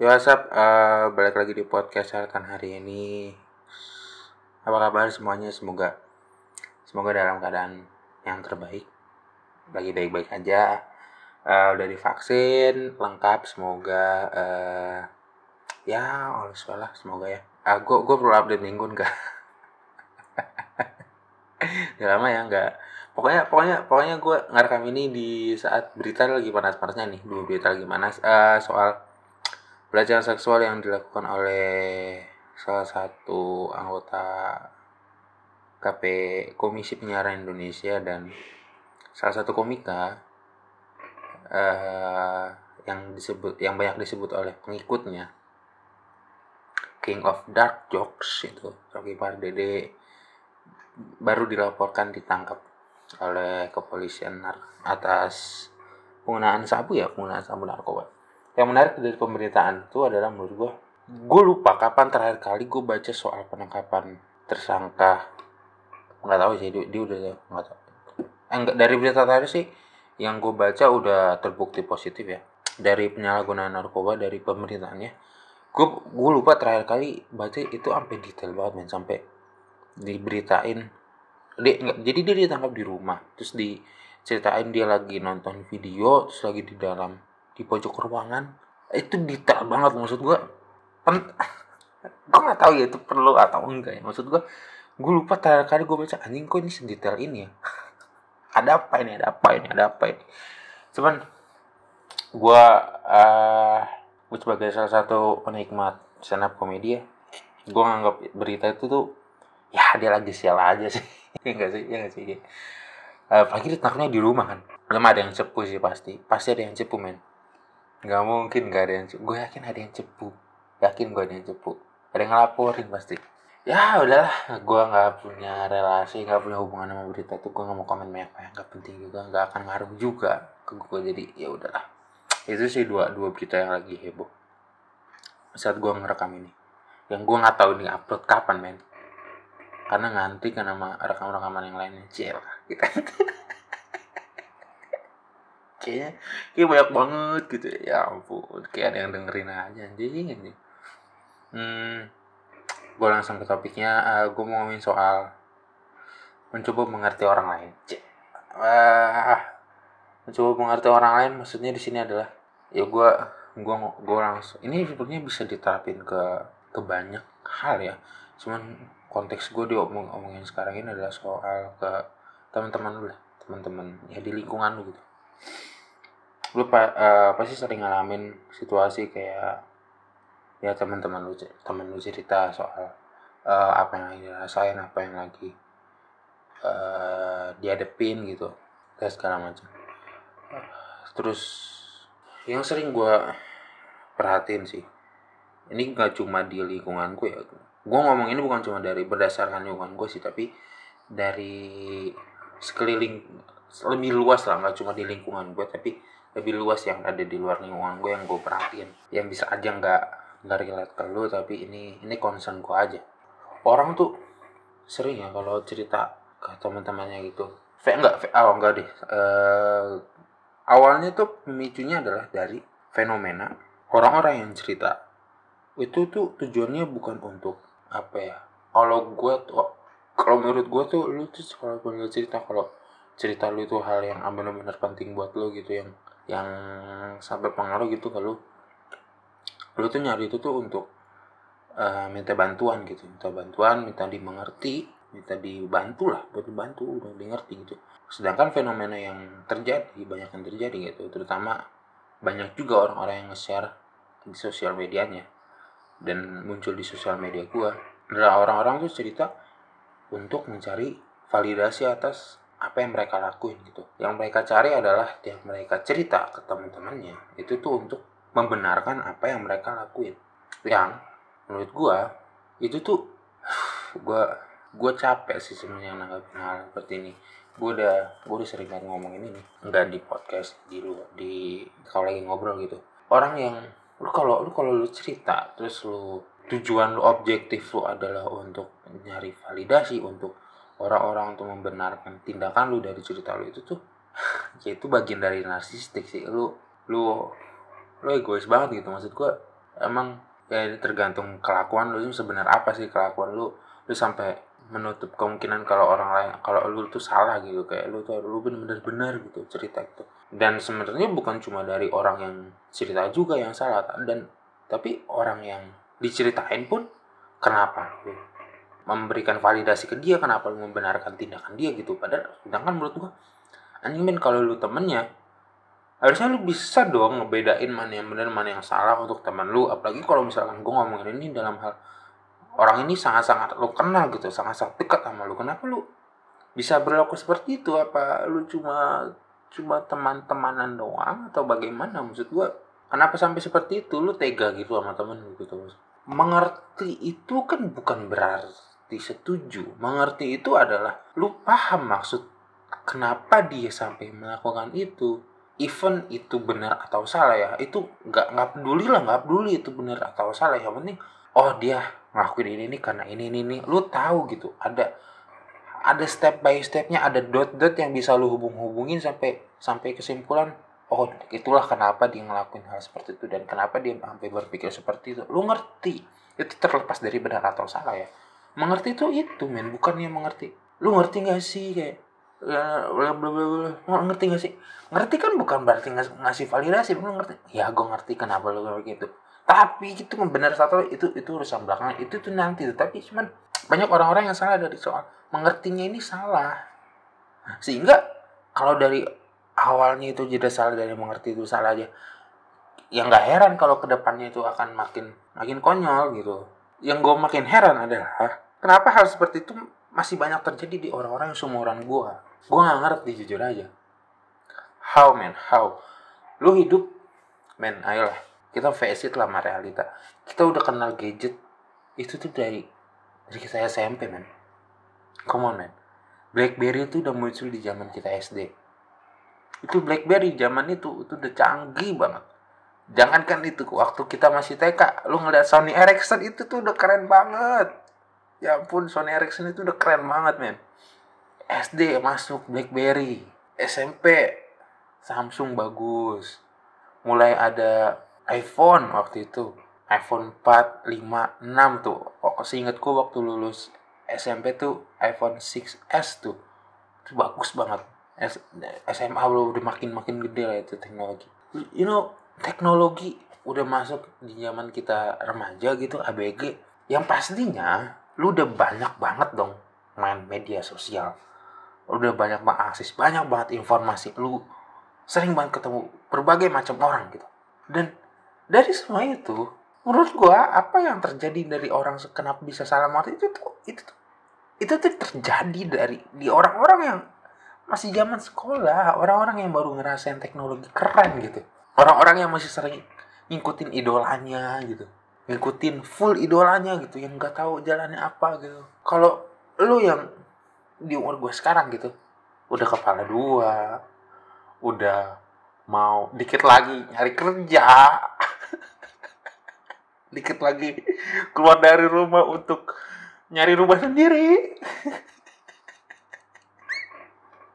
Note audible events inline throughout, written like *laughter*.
Ya WhatsApp, uh, balik lagi di podcast Harkan hari ini. Apa kabar semuanya? Semoga semoga dalam keadaan yang terbaik. Lagi baik-baik aja. Uh, udah divaksin, lengkap. Semoga uh, ya Allah lah, semoga ya. Uh, gue gue perlu update minggu enggak? *laughs* Udah lama ya enggak. Pokoknya pokoknya pokoknya gue ngerekam ini di saat berita lagi panas-panasnya nih. Dua berita lagi panas uh, soal pelecehan seksual yang dilakukan oleh salah satu anggota KP Komisi Penyiaran Indonesia dan salah satu komika uh, yang disebut yang banyak disebut oleh pengikutnya King of Dark Jokes itu Rocky Pardede baru dilaporkan ditangkap oleh kepolisian atas penggunaan sabu ya penggunaan sabu narkoba yang menarik dari pemberitaan itu adalah menurut gue gue lupa kapan terakhir kali gue baca soal penangkapan tersangka. Nggak tahu sih dia, dia udah nggak tahu. Eh, enggak dari berita tadi sih yang gue baca udah terbukti positif ya. Dari penyalahgunaan narkoba dari pemerintahnya. Gue gue lupa terakhir kali baca itu sampai detail banget men. Sampai diberitain. Dia enggak, jadi dia ditangkap di rumah. Terus diceritain dia lagi nonton video terus lagi di dalam di pojok ruangan itu detail banget maksud gue pen gue nggak tahu ya itu perlu atau enggak ya. Maksud gue gue lupa terakhir kali gue baca anjing kok ini sedetail ini ya? *laughs* Ada apa ini? Ada apa ini? Ada apa ini? Cuman gue uh, gue sebagai salah satu penikmat stand up komedi ya gue nganggap berita itu tuh ya dia lagi sial aja sih. *laughs* Ya enggak sih? Ya enggak sih? Uh, apalagi ditangkapnya di rumah kan. Belum ada yang cepu sih pasti. Pasti ada yang cepu men nggak mungkin gak ada yang gue yakin ada yang cepu. Yakin gue ada yang cepu. Ada yang ngelaporin pasti. Ya udahlah. Gue nggak punya relasi nggak punya hubungan sama berita tuh gue nggak mau komen banyak banyak nggak penting juga nggak akan ngaruh juga ke gue jadi ya udahlah. Itu sih dua dua berita yang lagi heboh. Saat gue ngerekam ini. Yang gue nggak tahu ini upload kapan men. Karena nganti kan sama rekam rekaman yang lainnya. Cil. Gitu *laughs* kayaknya kayak banyak banget gitu ya, ya ampun kayak ada yang dengerin aja anjing ini hmm gue langsung ke topiknya. Uh, eh, gue mau ngomongin soal mencoba mengerti orang lain. Uh, mencoba mengerti orang lain maksudnya di sini adalah ya gue gue gue langsung ini sebenarnya bisa diterapin ke ke banyak hal ya. Cuman konteks gue diomong omongin sekarang ini adalah soal ke teman-teman lu lah teman-teman ya di lingkungan lu gitu lu pa, uh, pasti sering ngalamin situasi kayak ya teman-teman lu teman lu cerita soal uh, apa yang lagi dirasain apa yang lagi uh, dihadepin gitu dan segala macam. Terus yang sering gue perhatiin sih ini gak cuma di lingkunganku ya gue ngomong ini bukan cuma dari berdasarkan lingkungan gue sih tapi dari sekeliling lebih luas lah nggak cuma di lingkungan gue tapi lebih luas yang ada di luar lingkungan gue yang gue perhatiin. Yang bisa aja nggak nggak relate ke lu tapi ini ini concern gue aja. Orang tuh sering ya kalau cerita ke teman-temannya gitu. Fe enggak fe, oh enggak deh. Uh, awalnya tuh pemicunya adalah dari fenomena orang-orang yang cerita. Itu tuh tujuannya bukan untuk apa ya kalau gue tuh kalau menurut gue tuh lu tuh kalau punya cerita kalau cerita lu itu hal yang benar-benar penting buat lu gitu yang yang sampai pengaruh gitu kalau lu. Tuh nyari itu tuh untuk uh, minta bantuan gitu. Minta bantuan minta dimengerti minta dibantu lah buat dibantu udah dimengerti gitu. Sedangkan fenomena yang terjadi banyak yang terjadi gitu. Terutama banyak juga orang-orang yang nge-share di sosial medianya. Dan muncul di sosial media gua. Adalah orang-orang tuh cerita untuk mencari validasi atas apa yang mereka lakuin gitu. Yang mereka cari adalah yang mereka cerita ke teman-temannya itu tuh untuk membenarkan apa yang mereka lakuin. Yang menurut gua itu tuh *sighs* gua gua capek sih sebenarnya nanggapin hal seperti ini. Gua udah gua udah sering banget ngomongin ini. Enggak di podcast di lu di kalau lagi ngobrol gitu. Orang yang lu kalau lu kalau lu cerita terus lu tujuan lu objektif lu adalah untuk nyari validasi untuk orang-orang untuk membenarkan tindakan lu dari cerita lu itu tuh *laughs* ya itu bagian dari narsistik sih. Lu lu lu egois banget gitu. Maksud gua emang ya tergantung kelakuan lu sebenarnya apa sih kelakuan lu. Lu sampai menutup kemungkinan kalau orang lain kalau lu tuh salah gitu. Kayak lu tuh lu bener-bener benar gitu cerita itu. Dan sebenarnya bukan cuma dari orang yang cerita juga yang salah. Dan tapi orang yang diceritain pun kenapa lu memberikan validasi ke dia kenapa lu membenarkan tindakan dia gitu. Padahal sedangkan menurut gua anjing men kalau lu temennya harusnya lu bisa dong ngebedain mana yang benar mana yang salah untuk teman lu. Apalagi kalau misalkan gue ngomongin ini dalam hal orang ini sangat-sangat lu kenal gitu sangat-sangat dekat sama lu. Kenapa lu bisa berlaku seperti itu? Apa lu cuma cuma teman-temanan doang? Atau bagaimana? Maksud gue kenapa sampai seperti itu? Lu tega gitu sama temen gitu. Mengerti itu kan bukan berarti setuju. Mengerti itu adalah lu paham maksud kenapa dia sampai melakukan itu. Even itu benar atau salah ya itu nggak nggak peduli lah nggak peduli itu benar atau salah. Yang penting oh dia ngelakuin ini ini karena ini ini ini. Lu tahu gitu ada ada step by stepnya ada dot dot yang bisa lu hubung hubungin sampai sampai kesimpulan oh itulah kenapa dia ngelakuin hal seperti itu dan kenapa dia sampai berpikir seperti itu. Lu ngerti itu terlepas dari benar atau salah ya mengerti itu itu men. Bukannya mengerti. Lu ngerti gak sih kayak ya bla bla bla ngerti gak sih? Ngerti kan bukan berarti ngas ngasih validasi lu ngerti. Ya gue ngerti kenapa lu kayak gitu. Tapi itu benar satu itu itu urusan belakangan itu tuh nanti. Tapi cuman banyak orang-orang yang salah dari soal mengertinya ini salah. Sehingga kalau dari awalnya itu jadi salah dari mengerti itu salah aja yang nggak heran kalau ke depannya itu akan makin makin konyol gitu yang gue makin heran adalah kenapa hal seperti itu masih banyak terjadi di orang-orang yang seumuran gue gue gak ngerti jujur aja. How man? How? Lu hidup men ayolah. Kita face it lah sama realita. Kita udah kenal gadget itu tuh dari dari kita SMP men come on man. BlackBerry itu udah muncul di zaman kita SD itu BlackBerry zaman itu itu udah canggih banget jangankan itu waktu kita masih TK lu ngeliat Sony Ericsson itu tuh udah keren banget. Ya ampun Sony Ericsson itu udah keren banget men. SD masuk BlackBerry. SMP Samsung bagus. Mulai ada iPhone waktu itu. iPhone 4, 5, 6 tuh. Oh, seingatku waktu lulus SMP tuh iPhone 6s tuh. Itu bagus banget. SMA udah makin makin gede lah itu teknologi. You know teknologi udah masuk di zaman kita remaja gitu ABG yang pastinya lu udah banyak banget dong main media sosial. Udah banyak banget akses banyak banget informasi. Lu sering banget ketemu berbagai macam orang gitu. Dan dari semua itu menurut gua apa yang terjadi dari orang kenapa bisa salah mati itu tuh itu tuh itu tuh terjadi dari di orang-orang yang masih zaman sekolah orang-orang yang baru ngerasain teknologi keren gitu orang-orang yang masih sering ngikutin idolanya gitu. Ngikutin full idolanya gitu yang nggak tahu jalannya apa gitu. Kalau lu yang di umur gue sekarang gitu udah kepala dua udah mau dikit lagi nyari kerja *laughs* dikit lagi keluar dari rumah untuk nyari rumah sendiri.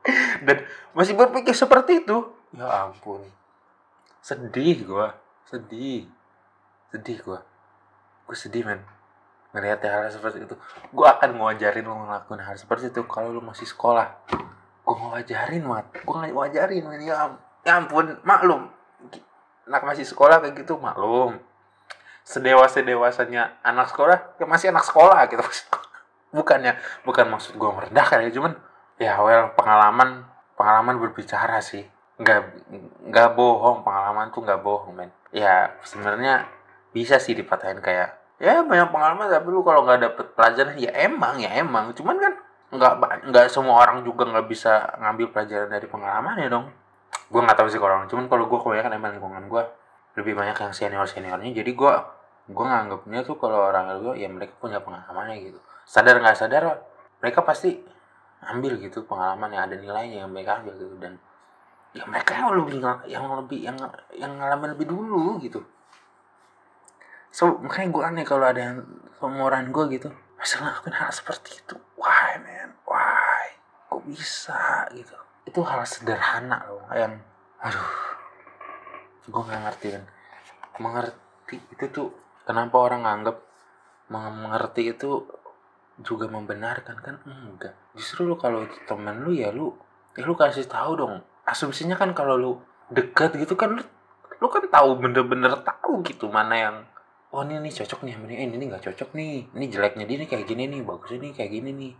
*laughs* Dan masih berpikir seperti itu ya ampun sedih gue sedih. Sedih gue gue sedih men. Ngelihat hal seperti itu. Gue akan ngajarin lo ngelakuin hal seperti itu kalau lo masih sekolah. Gue ngajarin mat. Gue ngajarin men. Ya, ya ampun maklum. Anak masih sekolah kayak gitu maklum. Sedewasa dewasanya anak sekolah ya masih anak sekolah gitu. *laughs* Bukannya bukan maksud gue merendahkan ya cuman ya well pengalaman pengalaman berbicara sih nggak nggak bohong pengalaman tuh nggak bohong men. Ya sebenarnya bisa sih dipatahin kayak ya banyak pengalaman tapi lu kalau nggak dapet pelajaran ya emang ya emang. Cuman kan nggak nggak semua orang juga nggak bisa ngambil pelajaran dari pengalaman ya dong. Gue nggak tahu sih kalau orang cuman kalau gue kebanyakan emang lingkungan gue lebih banyak yang senior seniornya jadi gue gue nganggapnya tuh kalau orang gue ya mereka punya pengalamannya gitu. Sadar nggak sadar mereka pasti ambil gitu pengalaman yang ada nilainya yang mereka ambil gitu. Dan ya mereka yang lebih yang lebih yang yang ngalamin lebih dulu gitu. So makanya gue aneh kalau ada yang seumuran gue gitu. Masa ngelakuin hal seperti itu. Why man? Why? Kok bisa gitu. Itu hal sederhana loh yang aduh. Gue nggak ngerti kan mengerti itu tuh kenapa orang anggap mengerti itu juga membenarkan kan? Enggak. Justru lu kalau temen lu ya lu ya lu kasih tahu dong asumsinya kan kalau lu dekat gitu kan lu lu kan tahu bener-bener tahu gitu mana yang oh ini nih cocok nih ini ini nggak cocok nih ini jeleknya dia nih kayak gini nih bagus ini kayak gini nih.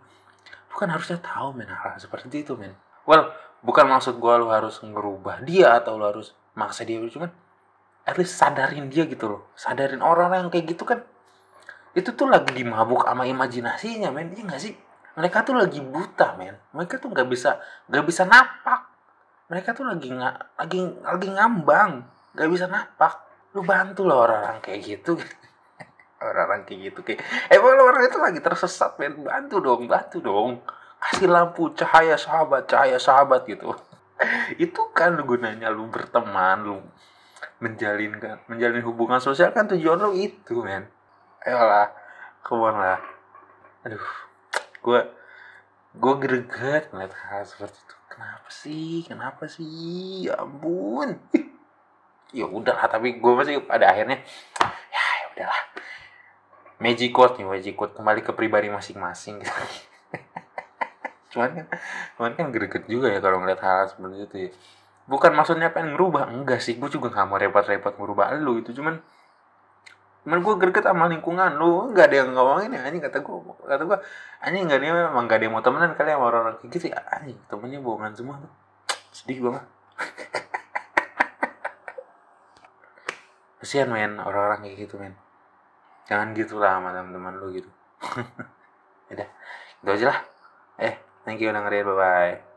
Lu kan harusnya tahu men hal, seperti itu men. Well bukan maksud gua lu harus ngerubah dia atau lu harus maksa dia cuman at least sadarin dia gitu loh. Sadarin orang-orang yang kayak gitu kan itu tuh lagi dimabuk sama imajinasinya men iya gak sih mereka tuh lagi buta men. Mereka tuh nggak bisa nggak bisa napak. Mereka tuh lagi nggak lagi lagi ngambang. Nggak bisa napak. Lu bantu loh orang-orang kayak gitu. *laughs* Orang-orang kayak gitu kayak emang orang itu lagi tersesat men. Bantu dong bantu dong. Kasih lampu cahaya sahabat cahaya sahabat gitu. *laughs* Itu kan gunanya lu berteman lu menjalin kan menjalin hubungan sosial kan tujuan lu itu men. Ayolah on lah. Aduh gue gue greget ngeliat hal seperti itu kenapa sih? Kenapa sih? Ya ampun. *laughs* Ya udah tapi gue masih pada akhirnya ya ya udahlah. Magic code nih magic code kembali ke pribadi masing-masing. *laughs* Cuman kan cuman kan greget juga ya kalau ngeliat hal seperti itu ya. Bukan maksudnya pengen ngerubah enggak sih. Gue juga gak mau repot-repot ngerubah lu itu cuman Cuman gue greget sama lingkungan lu nggak ada yang ngomongin ya anjing kata gue kata gue anjing nggak dia memang nggak ada yang mau temenan kali sama orang-orang kayak gitu ya. Anjing temennya bohongan semua tuh. Sedih banget *laughs* kasihan men orang-orang kayak gitu men. Jangan gitu lah sama teman-teman lu gitu. *laughs* Udah itu aja lah. Eh thank you udah ngeriin bye bye